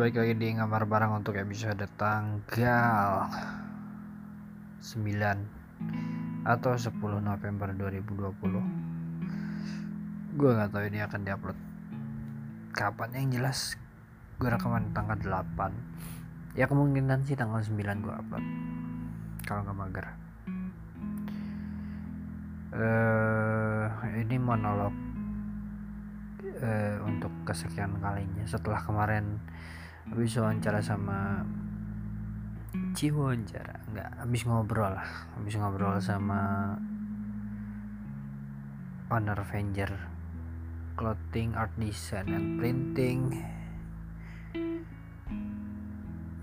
Balik lagi di ngamar barang untuk episode tanggal 9 atau 10 November 2020 gue nggak tahu ini akan diupload kapan. Yang jelas gue rekaman tanggal 8 ya kemungkinan sih tanggal 9 gue upload. Kalau nggak mager. Uh, ini monolog uh, untuk kesekian kalinya setelah kemarin habis wawancara sama Ciwo wawancara nggak habis ngobrol lah. Habis ngobrol sama owner Avenger. Clothing art design and printing.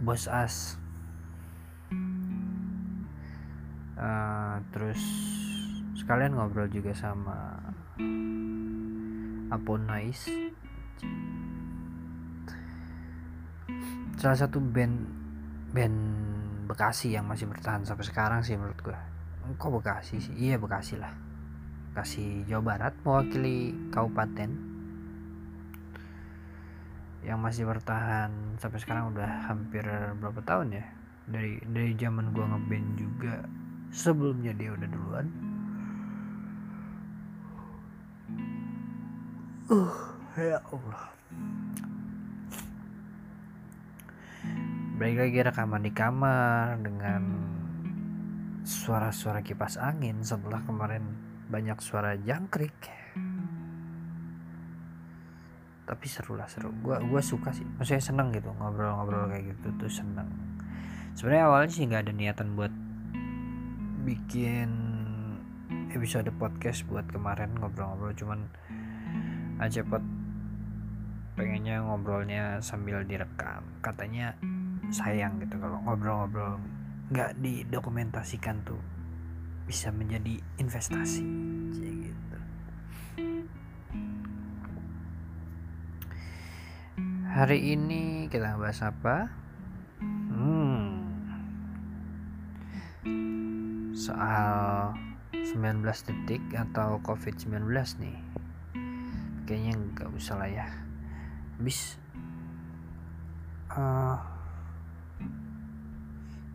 Bos as. Uh, terus sekalian ngobrol juga sama Nice salah satu band band Bekasi yang masih bertahan sampai sekarang sih menurut gue kok Bekasi sih? Iya Bekasi lah. Bekasi Jawa Barat mewakili kabupaten. Yang masih bertahan sampai sekarang udah hampir berapa tahun ya? Dari dari zaman gua ngeband juga. Sebelumnya dia udah duluan. Uh ya Allah balik lagi rekaman di kamar dengan suara-suara kipas angin setelah kemarin banyak suara jangkrik. Tapi seru lah seru. Gua gua suka sih. Maksudnya seneng gitu ngobrol-ngobrol kayak gitu tuh seneng. Sebenarnya awalnya sih nggak ada niatan buat bikin episode podcast buat kemarin ngobrol-ngobrol. Cuman Acepot pengennya ngobrolnya sambil direkam. Katanya sayang gitu kalau ngobrol-ngobrol nggak didokumentasikan tuh bisa menjadi investasi. Gitu. Hari ini kita bahas apa? Hmm. Soal 19 detik atau covid-19 nih. Kayaknya nggak usah lah ya. Habis uh,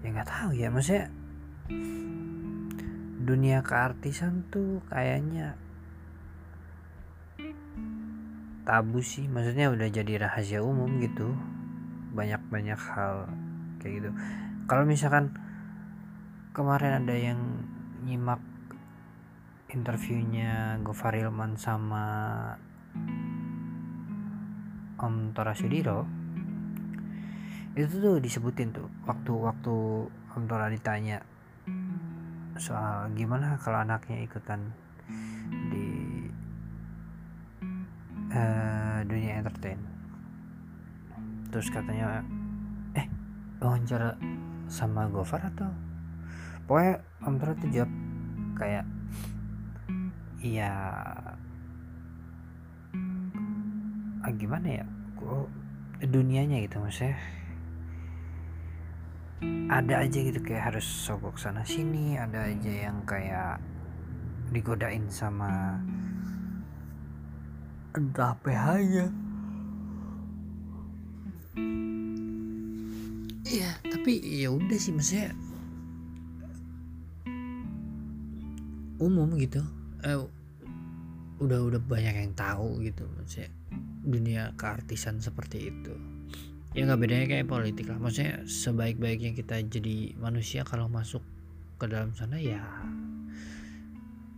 ya nggak tahu ya maksudnya dunia keartisan tuh kayaknya tabu sih. Maksudnya udah jadi rahasia umum gitu. Banyak-banyak hal kayak gitu. Kalau misalkan kemarin ada yang nyimak interviewnya Gofar Ilman sama Om Tora Sudiro itu tuh disebutin tuh waktu-waktu Om Tora ditanya soal gimana kalau anaknya ikutan di uh, dunia entertain. Terus katanya eh wawancara sama Gofar atau? Pokoknya Om Tora tuh jawab kayak iya ah, gimana ya kok dunianya gitu maksudnya ada aja gitu kayak harus sogok sana sini ada aja yang kayak digodain sama entah PH nya iya tapi ya udah sih maksudnya umum gitu. Eh, udah udah banyak yang tahu gitu maksudnya dunia keartisan seperti itu ya nggak bedanya kayak politik lah. Maksudnya sebaik-baiknya kita jadi manusia kalau masuk ke dalam sana ya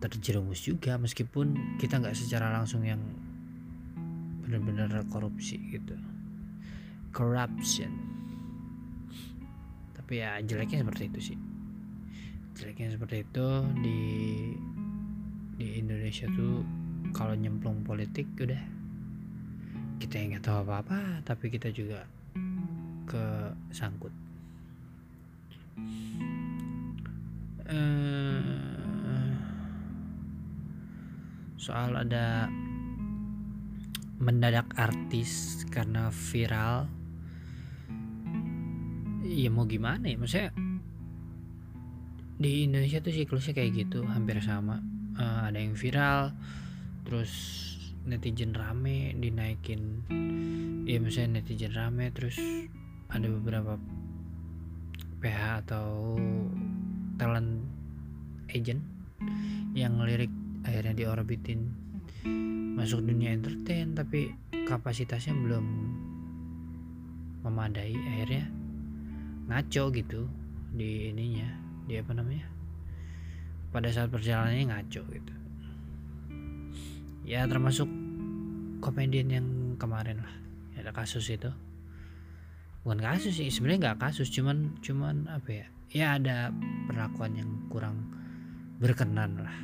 terjerumus juga. Meskipun kita nggak secara langsung yang benar-benar korupsi gitu. Corruption. Tapi ya jeleknya seperti itu sih. Jeleknya seperti itu di di Indonesia tuh kalau nyemplung politik udah. Kita nggak tahu apa-apa tapi kita juga kesangkut. Uh, soal ada mendadak artis karena viral ya mau gimana ya? Maksudnya di Indonesia tuh siklusnya kayak gitu hampir sama. Uh, ada yang viral terus netizen rame dinaikin. Ya misalnya netizen rame terus ada beberapa PH atau talent agent yang ngelirik akhirnya diorbitin masuk dunia entertain tapi kapasitasnya belum memadai. Akhirnya ngaco gitu di ininya di apa namanya pada saat perjalanannya ngaco gitu. Ya termasuk komedian yang kemarin lah ada kasus itu bukan kasus sih sebenarnya nggak kasus cuman cuman apa ya ya ada perlakuan yang kurang berkenan lah.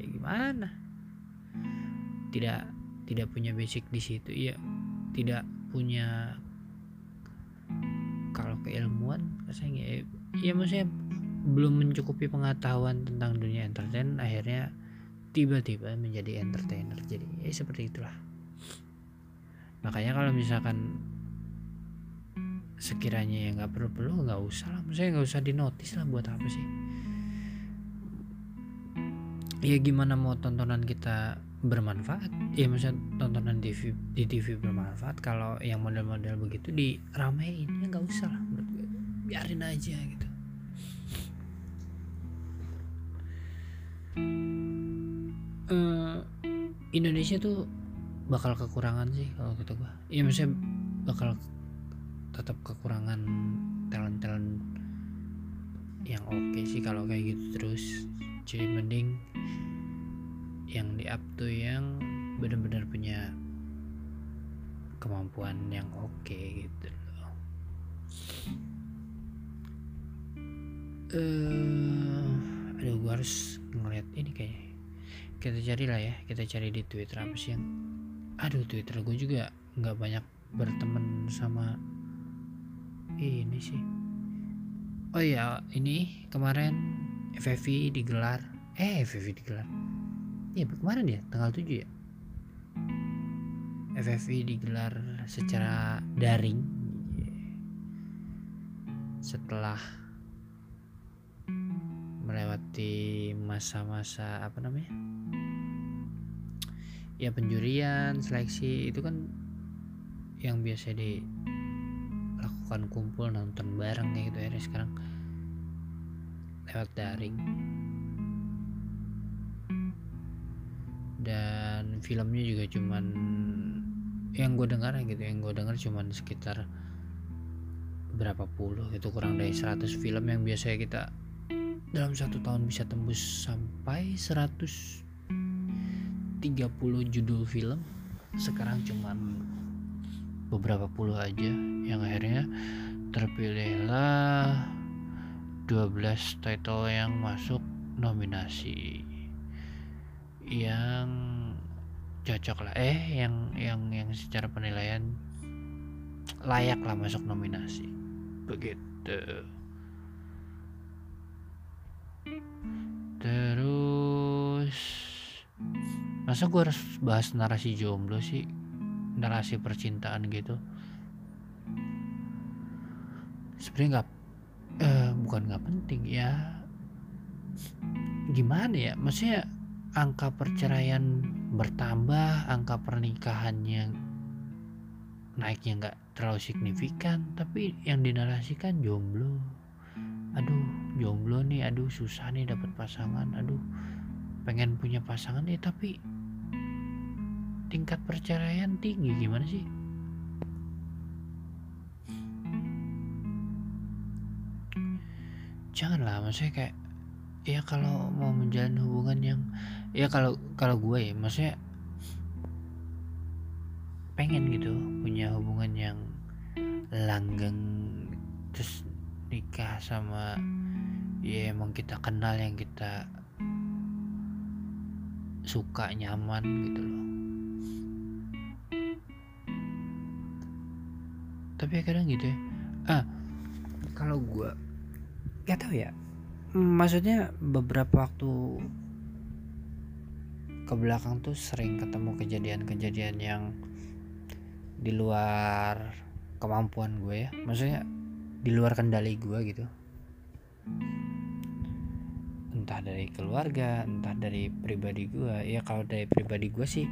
Ya gimana? Tidak tidak punya basic di situ ya tidak punya kalau keilmuan rasanya ya, ya maksudnya belum mencukupi pengetahuan tentang dunia entertain akhirnya tiba-tiba menjadi entertainer. Jadi ya seperti itulah. Makanya kalau misalkan sekiranya ya nggak perlu perlu nggak usah lah. Maksudnya nggak usah dinotis lah buat apa sih? Ya gimana mau tontonan kita bermanfaat? Ya maksudnya tontonan TV di TV bermanfaat kalau yang model-model begitu diramein. Ya nggak usah lah biarin aja gitu. Uh, Indonesia tuh bakal kekurangan sih kalau kata gua. Ya maksudnya bakal tetap kekurangan talent talent yang oke okay sih kalau kayak gitu terus. Jadi mending yang di up tuh yang benar-benar punya kemampuan yang oke okay gitu loh. Uh, aduh gua harus ngeliat ini kayak kita cari lah ya kita cari di twitter apa sih yang aduh twitter gue juga nggak banyak berteman sama ini sih. Oh iya ini kemarin FFV digelar. Eh FFV digelar. Iya kemarin ya? Tanggal 7 ya? FFV digelar secara daring. Setelah melewati masa-masa apa namanya? Ya penjurian seleksi itu kan yang biasa dilakukan kumpul nonton bareng kayak gitu ya sekarang lewat daring. Dan filmnya juga cuman yang gue dengar gitu yang gue dengar cuman sekitar berapa puluh itu kurang dari 100 film yang biasanya kita dalam satu tahun bisa tembus sampai 100 30 judul film. Sekarang cuman beberapa puluh aja. Yang akhirnya terpilihlah 12 title yang masuk nominasi. Yang cocok lah. Eh yang yang yang secara penilaian layak lah masuk nominasi. Begitu. Terus masa gue harus bahas narasi jomblo sih narasi percintaan gitu. Sebenarnya nggak eh, bukan nggak penting ya. Gimana ya? Maksudnya angka perceraian bertambah angka pernikahannya naiknya nggak terlalu signifikan tapi yang dinarasikan jomblo. Aduh jomblo nih aduh susah nih dapat pasangan aduh pengen punya pasangan ya tapi tingkat perceraian tinggi gimana sih? Janganlah maksudnya kayak ya kalau mau menjalin hubungan yang ya kalau kalau gue ya maksudnya pengen gitu punya hubungan yang langgeng terus nikah sama ya emang kita kenal yang kita suka nyaman gitu loh tapi kadang gitu ya. Ah. Kalau gue gak tau ya. Maksudnya beberapa waktu ke belakang tuh sering ketemu kejadian-kejadian yang di luar kemampuan gue ya. Maksudnya di luar kendali gue gitu. Entah dari keluarga entah dari pribadi gue ya kalau dari pribadi gue sih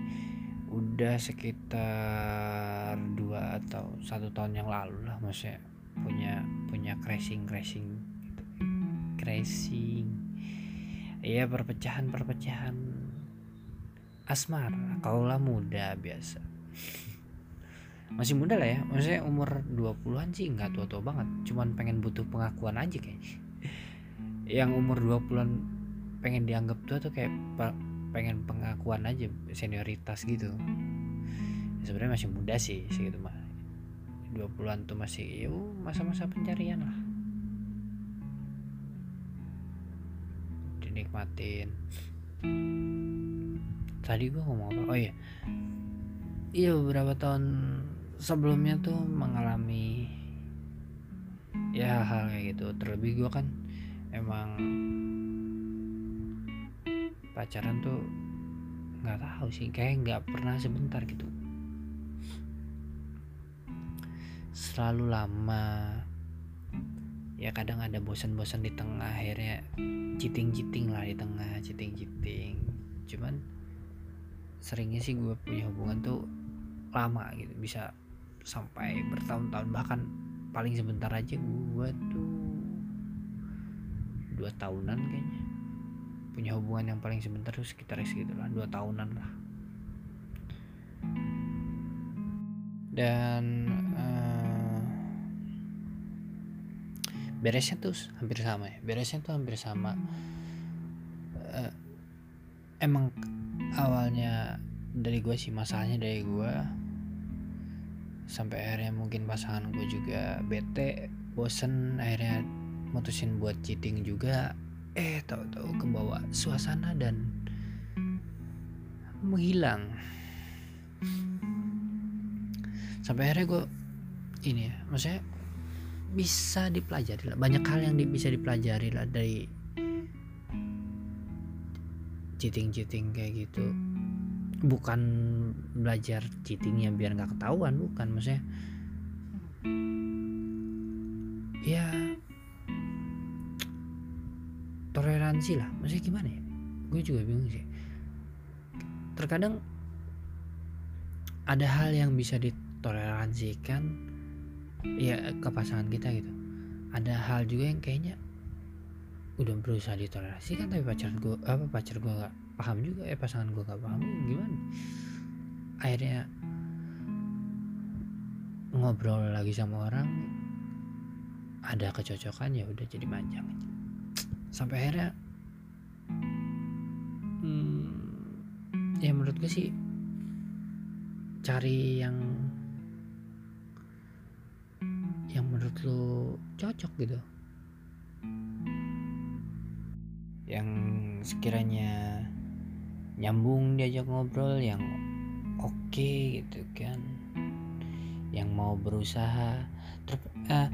udah sekitar dua atau satu tahun yang lalu lah maksudnya punya punya crashing crashing gitu. crashing iya perpecahan perpecahan asmara kaulah muda biasa. Masih muda lah ya maksudnya umur 20-an sih nggak tua-tua banget cuman pengen butuh pengakuan aja kayaknya. Yang umur 20-an pengen dianggap tua tuh kayak pengen pengakuan aja senioritas gitu. Ya, sebenarnya masih muda sih segitu mah. 20-an tuh masih yuk masa-masa pencarian lah. Dinikmatin. Tadi gua ngomong apa? Oh iya. Iya beberapa tahun sebelumnya tuh mengalami ya hal kayak gitu. Terlebih gua kan emang pacaran tuh nggak tahu sih kayak nggak pernah sebentar gitu. Selalu lama. Ya kadang ada bosan-bosan di tengah akhirnya citing-citing lah di tengah citing-citing cuman seringnya sih gue punya hubungan tuh lama gitu bisa sampai bertahun-tahun. Bahkan paling sebentar aja gue tuh dua tahunan kayaknya punya hubungan yang paling sebentar tuh sekitar segitu lah dua tahunan lah. Dan uh, beresnya tuh hampir sama ya. Beresnya tuh hampir sama. Uh, emang awalnya dari gue sih masalahnya dari gue sampai akhirnya mungkin pasangan gue juga bete bosen akhirnya mutusin buat cheating juga eh tahu-tahu kebawa suasana dan menghilang. Sampai akhirnya gue ini ya maksudnya bisa dipelajari lah. Banyak hal yang bisa dipelajari lah dari cheating-cheating kayak gitu. Bukan belajar cheatingnya biar nggak ketahuan bukan maksudnya. Ya toleransi lah. Maksudnya gimana ya? Gue juga bingung sih. Terkadang ada hal yang bisa ditoleransikan ya ke pasangan kita gitu. Ada hal juga yang kayaknya udah berusaha ditoleransi kan tapi pacar gue apa pacar gue nggak paham juga ya pasangan gue nggak paham gimana? Akhirnya ngobrol lagi sama orang ada kecocokan ya udah jadi manjang aja sampai akhirnya menurut gue sih cari yang yang menurut lo cocok gitu. Yang sekiranya nyambung diajak ngobrol yang oke okay, gitu kan. Yang mau berusaha ter uh,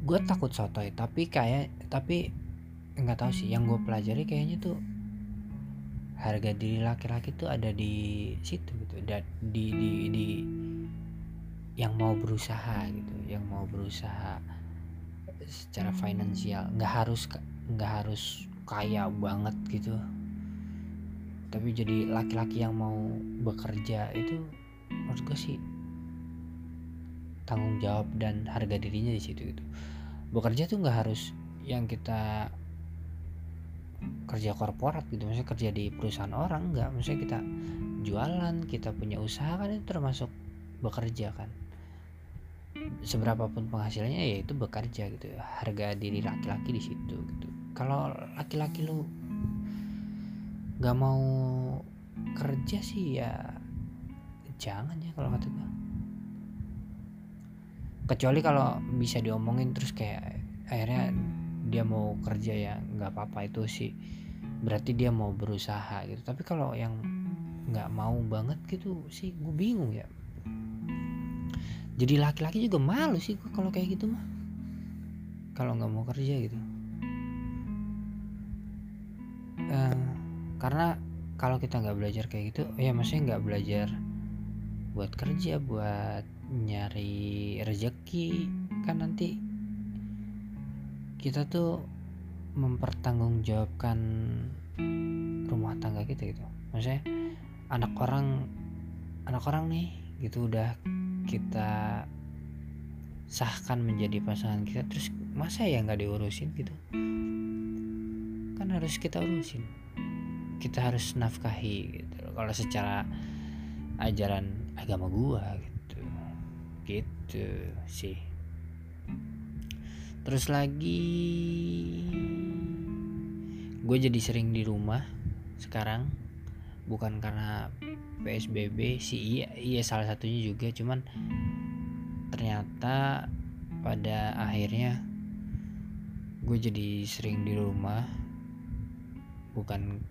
gue takut sotoy tapi kayak tapi nggak tahu sih. Yang gue pelajari kayaknya tuh harga diri laki-laki tuh ada di situ gitu. Dan di di di yang mau berusaha gitu yang mau berusaha secara finansial. Nggak harus nggak harus kaya banget gitu. Tapi jadi laki-laki yang mau bekerja itu menurut gue sih tanggung jawab dan harga dirinya di situ gitu. Bekerja tuh nggak harus yang kita kerja korporat gitu maksudnya kerja di perusahaan orang nggak maksudnya kita jualan kita punya usaha kan itu termasuk bekerja kan. Seberapapun penghasilannya ya itu bekerja gitu. Harga diri laki-laki di situ gitu. Kalau laki-laki lu nggak mau kerja sih ya jangan ya kalau kata gue kecuali kalau bisa diomongin terus kayak akhirnya dia mau kerja ya nggak apa-apa itu sih. Berarti dia mau berusaha gitu. Tapi kalau yang nggak mau banget gitu sih gue bingung ya. Jadi laki-laki juga malu sih gue kalau kayak gitu mah. Kalau nggak mau kerja gitu. Uh, karena kalau kita nggak belajar kayak gitu ya maksudnya nggak belajar buat kerja buat nyari rezeki kan nanti kita tuh mempertanggungjawabkan rumah tangga kita gitu. Maksudnya anak orang anak orang nih gitu udah kita sahkan menjadi pasangan kita terus masa ya nggak diurusin gitu? Kan harus kita urusin. Kita harus nafkahi gitu kalau secara ajaran agama gua gitu. Gitu sih terus lagi gue jadi sering di rumah sekarang. Bukan karena PSBB sih iya iya salah satunya juga. Cuman ternyata pada akhirnya gue jadi sering di rumah. Bukan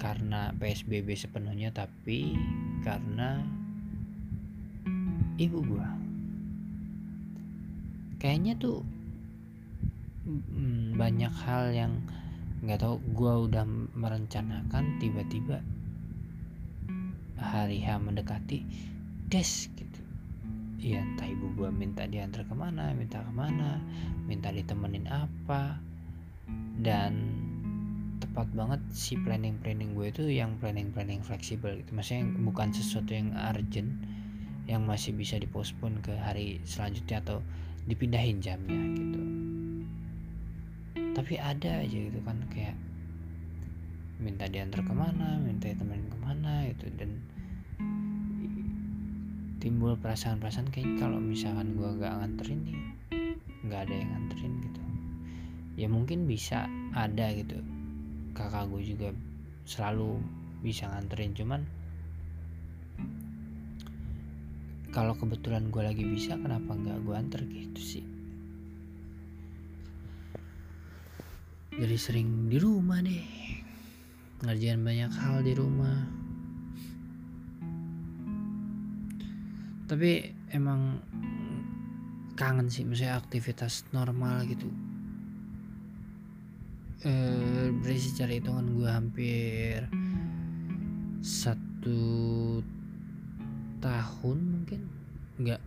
karena PSBB sepenuhnya tapi karena ibu gue kayaknya tuh banyak hal yang nggak tahu. Gue udah merencanakan tiba-tiba hari H mendekati des gitu. Ya entah ibu gue minta diantar ke mana minta ke mana minta ditemenin apa. Dan tepat banget si planning planning gue itu yang planning planning fleksibel gitu. Maksudnya bukan sesuatu yang urgent yang masih bisa dipospon ke hari selanjutnya atau dipindahin jamnya gitu. Tapi ada aja gitu kan kayak minta diantar ke mana minta temenin ke mana gitu. Dan timbul perasaan-perasaan kayak kalau misalkan gue gak nganterin nih nggak ada yang nganterin gitu. Ya mungkin bisa ada gitu. Kakak gue juga selalu bisa nganterin cuman kalau kebetulan gue lagi bisa kenapa nggak gue anter gitu sih? Jadi sering di rumah deh. Ngerjain banyak hal di rumah. Tapi emang kangen sih misalnya aktivitas normal gitu. Eh berarti secara hitungan gue hampir satu tahun mungkin. Nggak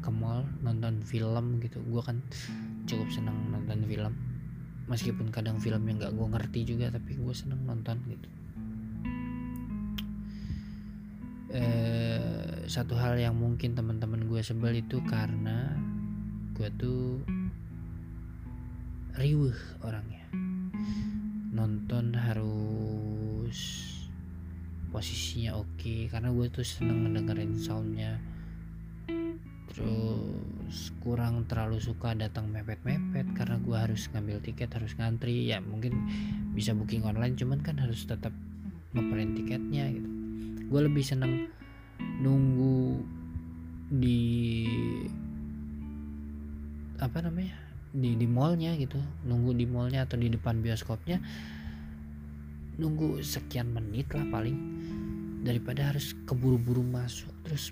ke mall nonton film gitu. Gue kan cukup senang nonton film. Meskipun kadang film yang nggak gue ngerti juga tapi gue seneng nonton gitu. Eh, satu hal yang mungkin teman-teman gue sebel itu karena gue tuh riuh orangnya. Nonton harus posisinya oke karena gue tuh seneng ngedengerin soundnya. Terus kurang terlalu suka datang mepet-mepet karena gue harus ngambil tiket harus ngantri. Ya mungkin bisa booking online cuman kan harus tetap ngeprint tiketnya gitu. Gue lebih seneng nunggu di apa namanya di di mallnya gitu. Nunggu di mallnya atau di depan bioskopnya nunggu sekian menit lah paling. Daripada harus keburu-buru masuk terus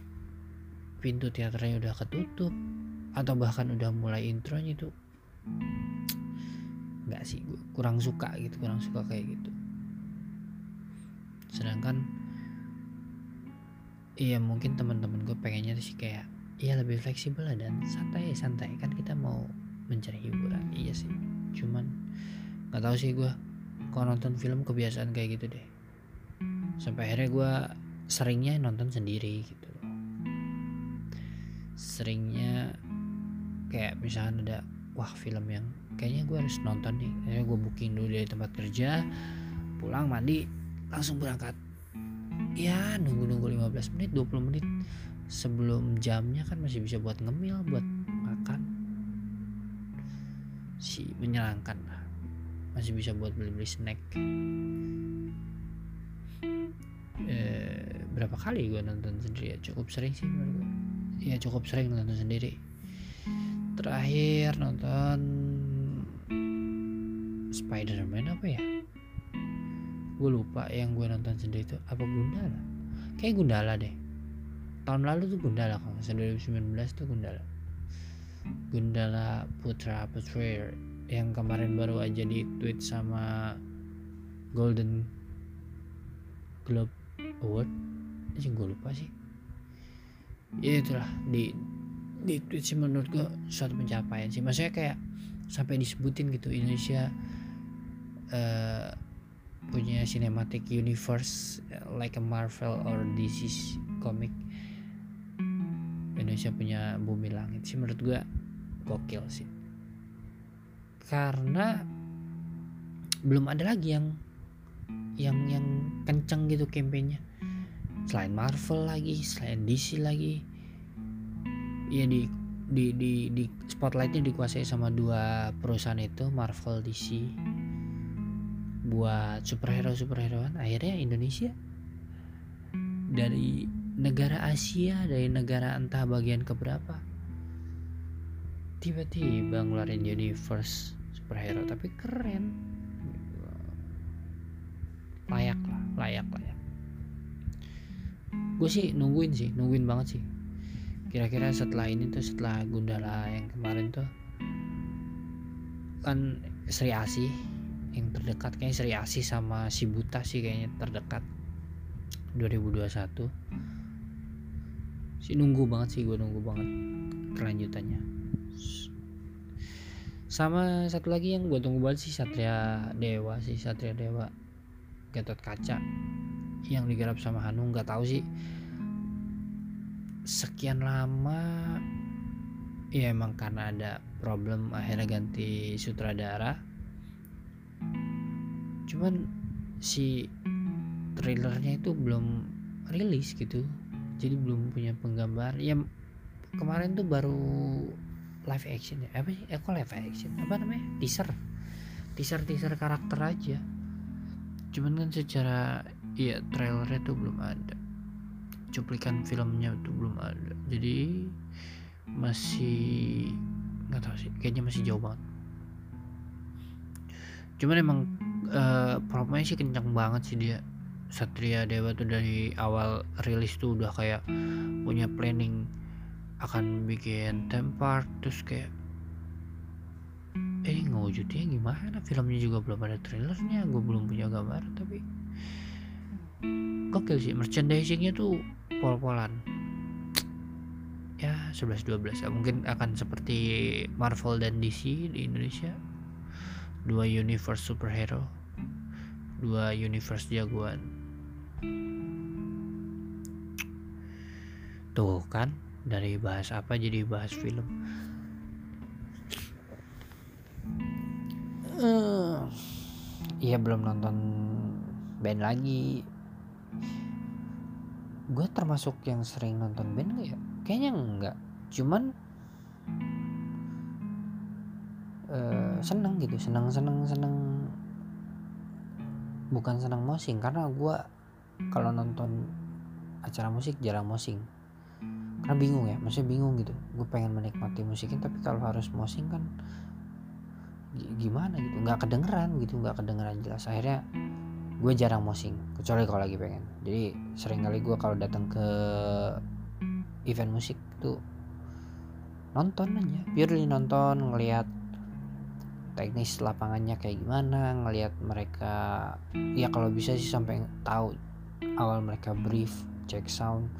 pintu teaternya udah ketutup atau bahkan udah mulai intronya itu nggak sih gue kurang suka gitu kurang suka kayak gitu. Sedangkan iya mungkin teman-teman gue pengennya sih kayak iya lebih fleksibel lah dan santai santai. Kan kita mau mencari hiburan iya sih. Cuman nggak tahu sih gue kalau nonton film kebiasaan kayak gitu deh. Sampai akhirnya gue seringnya nonton sendiri gitu. Seringnya kayak misalnya ada wah film yang kayaknya gue harus nonton nih. Akhirnya gue booking dulu dari tempat kerja pulang mandi langsung berangkat. Ya nunggu-nunggu 15 menit 20 menit sebelum jamnya kan masih bisa buat ngemil buat makan. Si menyenangkan masih bisa buat beli-beli snack. Eh, berapa kali gue nonton sendiri ya? Cukup sering sih menurut gue ya cukup sering nonton sendiri. Terakhir nonton Spider-Man apa ya? Gue lupa yang gue nonton sendiri itu. Apa Gundala? Kayak Gundala deh. Tahun lalu tuh Gundala nggak 2019 tuh Gundala. Gundala Putra Putri yang kemarin baru aja di tweet sama Golden Globe Award. Aja gue lupa sih. Ya itulah di di tweet sih menurut gue suatu pencapaian sih. Maksudnya kayak sampai disebutin gitu Indonesia uh, punya cinematic universe like a Marvel or DC comic. Indonesia punya bumi langit sih menurut gue gokil sih karena belum ada lagi yang yang yang kenceng gitu kampanyenya selain Marvel lagi selain DC lagi. Ya di di di di spotlightnya dikuasai sama dua perusahaan itu Marvel DC buat superhero superheroan. Akhirnya Indonesia. Dari negara Asia dari negara entah bagian keberapa tiba-tiba ngeluarin universe superhero tapi keren. Layak lah layak layak gue sih nungguin sih nungguin banget sih. Kira-kira setelah ini tuh setelah Gundala yang kemarin tuh kan Sri Asih yang terdekat kayaknya Sri Asih sama si Buta sih kayaknya terdekat. 2021 sih nunggu banget sih gue nunggu banget kelanjutannya sama satu lagi yang gue tunggu banget sih Satria Dewa sih Satria Dewa. Gatot Kaca yang digarap sama Hanung nggak tahu sih. Sekian lama ya emang karena ada problem akhirnya ganti sutradara. Cuman si trailernya itu belum rilis gitu. Jadi belum punya penggambar. Ya kemarin tuh baru live action ya? Apa sih? Eh kok live action? Apa namanya? Teaser. Teaser teaser karakter aja. Cuman kan secara ya trailernya tuh belum ada. Cuplikan filmnya tuh belum ada. Jadi masih nggak tahu sih. Kayaknya masih jauh banget. Cuman emang uh, promnya sih kencang banget sih dia. Satria Dewa tuh dari awal rilis tuh udah kayak punya planning akan bikin tempat terus kayak eh ngewujudnya gimana? Filmnya juga belum ada trailernya gue belum punya gambar tapi gokil sih merchandisingnya tuh pol-polan. Ya 11-12 ya mungkin akan seperti Marvel dan DC di Indonesia. Dua universe superhero dua universe jagoan. Tuh kan dari bahas apa jadi bahas film? Uh, iya belum nonton band lagi. Gue termasuk yang sering nonton band gak ya? Kayaknya enggak cuman uh, seneng gitu. Seneng seneng seneng. Bukan seneng mosing karena gue kalau nonton acara musik jarang mosing karena bingung ya maksudnya bingung gitu. Gue pengen menikmati musiknya tapi kalau harus mosing kan gimana gitu? Nggak kedengeran gitu nggak kedengeran jelas. Akhirnya gue jarang mosing kecuali kalau lagi pengen. Jadi sering kali gue kalau datang ke event musik tuh nonton aja. Purely nonton ngelihat teknis lapangannya kayak gimana ngelihat mereka ya kalau bisa sih sampai tahu awal mereka brief cek sound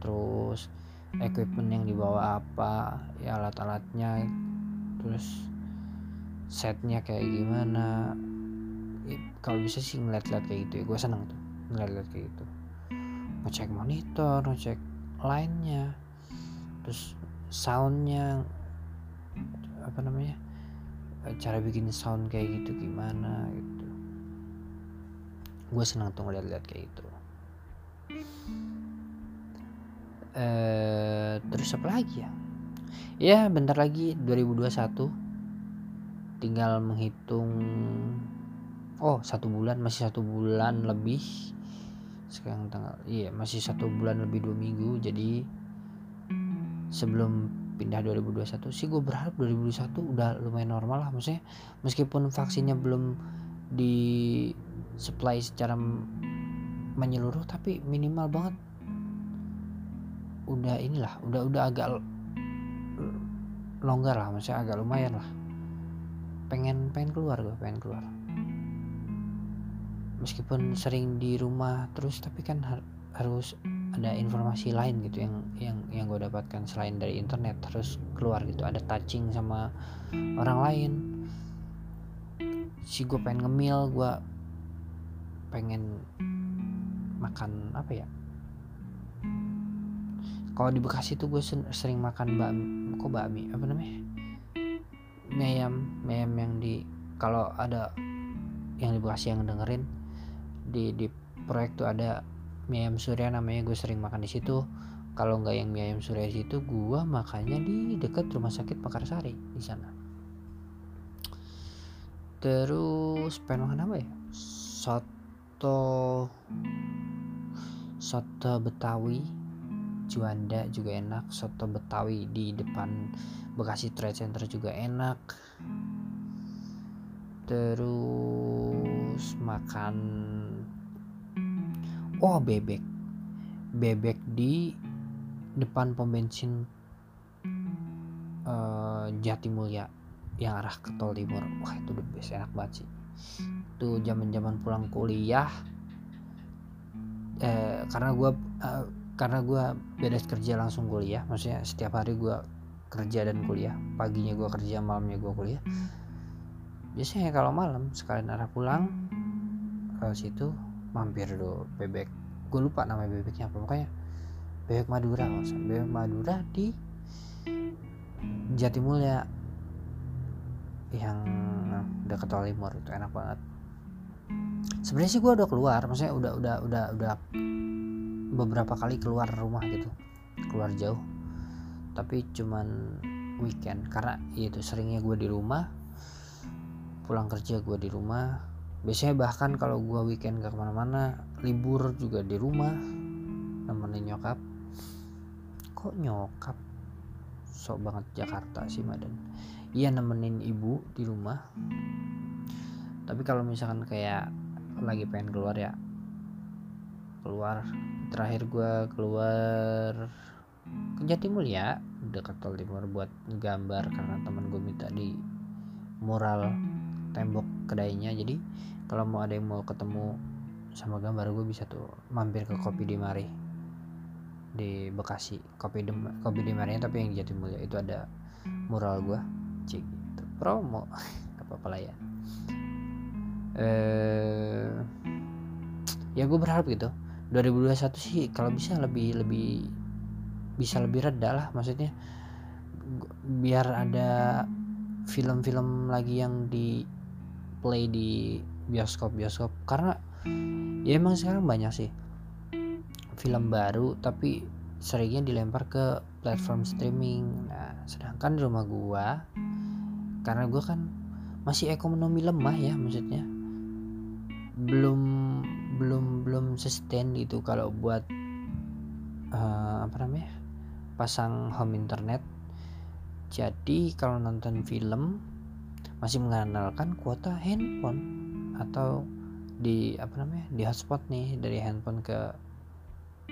terus equipment yang dibawa apa ya alat-alatnya terus setnya kayak gimana. Kalau bisa sih ngeliat-liat kayak gitu ya gue seneng tuh ngeliat-liat kayak gitu. Ngecek monitor ngecek line-nya terus soundnya apa namanya cara bikin sound kayak gitu gimana gitu. Gue senang tuh ngeliat-liat kayak gitu eh terus apa lagi ya? Ya bentar lagi 2021 tinggal menghitung oh satu bulan masih satu bulan lebih. Sekarang tanggal iya masih satu bulan lebih dua minggu. Jadi sebelum pindah 2021 sih gue berharap 2021 udah lumayan normal lah. Maksudnya meskipun vaksinnya belum di supply secara menyeluruh tapi minimal banget udah inilah udah udah agak longgar lah maksudnya agak lumayan lah. Pengen pengen keluar gue pengen keluar. Meskipun sering di rumah terus tapi kan har harus ada informasi lain gitu yang yang yang gue dapatkan selain dari internet harus keluar gitu. Ada touching sama orang lain. Si gue pengen ngemil gue pengen makan apa ya kalau di Bekasi tuh gue sering makan bakmi kok bakmi? Apa namanya? Mie ayam mie ayam yang di kalau ada yang di Bekasi yang dengerin di di proyek tuh ada mie ayam surya namanya gue sering makan di situ. Kalau nggak yang mie ayam surya di situ gue makannya di dekat rumah sakit Pekarsari di sana. Terus pengen makan apa ya? Soto soto betawi Juanda juga enak soto Betawi di depan Bekasi Trade Center juga enak. Terus makan oh bebek. Bebek di depan pom bensin uh, Jatimulya yang arah ke Tol Timur. Wah itu the best enak banget sih. Tuh zaman zaman pulang kuliah eh, karena gue uh, karena gue beres kerja langsung kuliah maksudnya setiap hari gue kerja dan kuliah. Paginya gue kerja malamnya gue kuliah. Biasanya kalau malam sekalian arah pulang ke situ mampir dulu bebek. Gue lupa nama bebeknya apa pokoknya bebek Madura maksudnya bebek Madura di Jatimulya yang dekat Tol Timur itu enak banget. Sebenarnya sih gue udah keluar maksudnya udah udah udah udah beberapa kali keluar rumah gitu keluar jauh. Tapi cuman weekend karena itu seringnya gue di rumah pulang kerja gue di rumah. Biasanya bahkan kalau gue weekend gak ke mana-mana libur juga di rumah nemenin nyokap. Kok nyokap? Sok banget Jakarta sih Madan. Iya nemenin ibu di rumah. Tapi kalau misalkan kayak lagi pengen keluar ya keluar. Terakhir gue keluar ke Jatimulya dekat Tol Timur buat gambar karena teman gue minta di mural tembok kedainya. Jadi kalau mau ada yang mau ketemu sama gambar gue bisa tuh mampir ke kopi di Mari di Bekasi. Kopi di kopi di Mari tapi yang Jatimulya itu ada mural gue cik gitu. promo. Apa apa lah ya. Eh ya gue berharap gitu 2021 sih kalau bisa lebih lebih bisa lebih reda lah maksudnya biar ada film-film lagi yang di play di bioskop bioskop. Karena ya emang sekarang banyak sih film baru tapi seringnya dilempar ke platform streaming. Nah sedangkan di rumah gua karena gua kan masih ekonomi lemah ya maksudnya belum belum belum sustain gitu kalau buat uh, apa namanya pasang home internet. Jadi kalau nonton film masih mengandalkan kuota handphone atau di apa namanya di hotspot nih dari handphone ke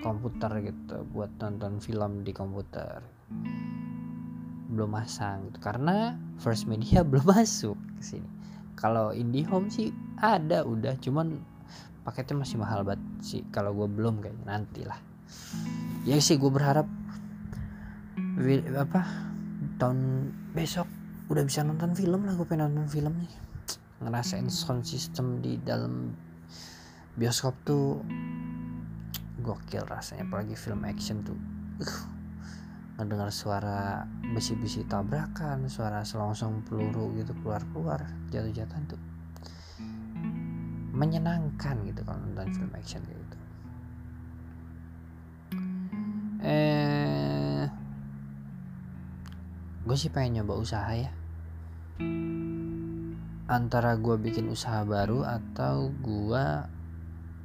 komputer gitu buat nonton film di komputer. Belum masang gitu karena first media belum masuk ke sini. Kalau IndiHome sih ada udah cuman paketnya masih mahal banget sih kalau gue belum kayaknya nanti lah. Ya sih gue berharap apa tahun besok udah bisa nonton film lah gue pengen nonton film nih. Ngerasain sound system di dalam bioskop tuh gokil rasanya apalagi film action tuh. Uh, ngedengar suara besi-besi tabrakan suara selongsong peluru gitu keluar-keluar jatuh-jatuhan tuh menyenangkan gitu kalau nonton film action kayak gitu. Eh gue sih pengen nyoba usaha ya. Antara gue bikin usaha baru atau gue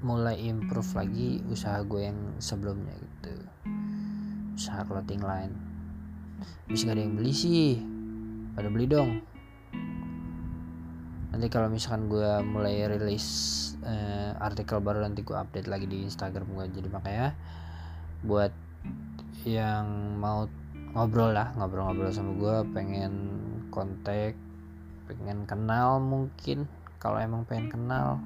mulai improve lagi usaha gue yang sebelumnya gitu. Usaha clothing line. Bisa gak ada yang beli sih pada beli dong nanti kalau misalkan gue mulai rilis uh, artikel baru nanti gue update lagi di Instagram gue jadi makanya buat yang mau ngobrol lah ngobrol-ngobrol sama gue pengen kontak pengen kenal mungkin. Kalau emang pengen kenal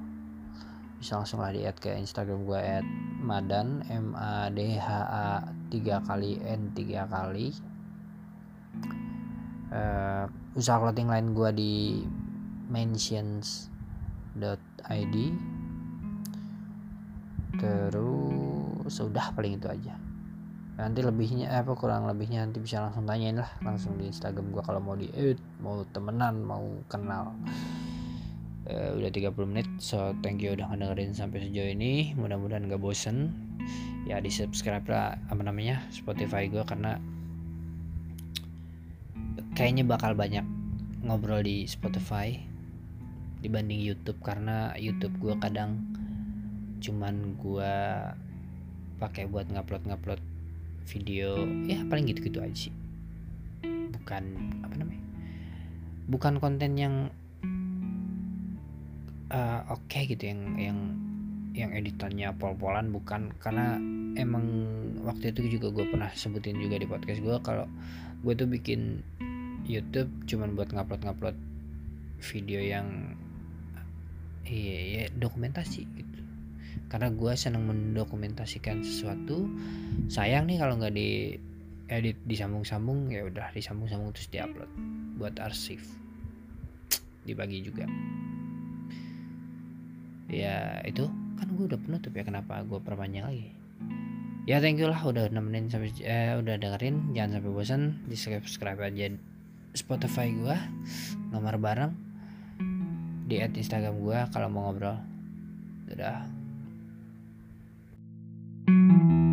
bisa langsung lah di add ke Instagram gue at madan m a d h a tiga kali n tiga kali. Uh, usaha clothing lain gue di mentions.id terus sudah paling itu aja. Nanti lebihnya apa kurang lebihnya nanti bisa langsung tanyain lah langsung di Instagram gua kalau mau di edit mau temenan mau kenal. Uh, udah 30 menit so thank you udah ngedengerin sampai sejauh ini. Mudah-mudahan gak bosen. Ya di subscribe lah apa namanya Spotify gua karena kayaknya bakal banyak ngobrol di Spotify dibanding YouTube karena YouTube gua kadang cuman gua pakai buat ngupload ngupload video ya paling gitu-gitu aja sih. Bukan apa namanya bukan konten yang uh, oke okay gitu yang yang yang editannya pol-polan bukan. Karena emang waktu itu juga gue pernah sebutin juga di podcast gue kalau gue tuh bikin YouTube cuman buat ngupload-ngupload video yang iya ya dokumentasi gitu. Karena gue senang mendokumentasikan sesuatu sayang nih kalau nggak di edit disambung-sambung ya udah disambung-sambung terus diupload buat arsip dibagi juga. Ya itu kan gue udah penutup ya kenapa gue perpanjang lagi? Ya thank you lah udah nemenin sampai eh, udah dengerin. Jangan sampai bosan di subscribe aja Spotify gue nomor bareng di at Instagram gue kalau mau ngobrol. Dadah. thank you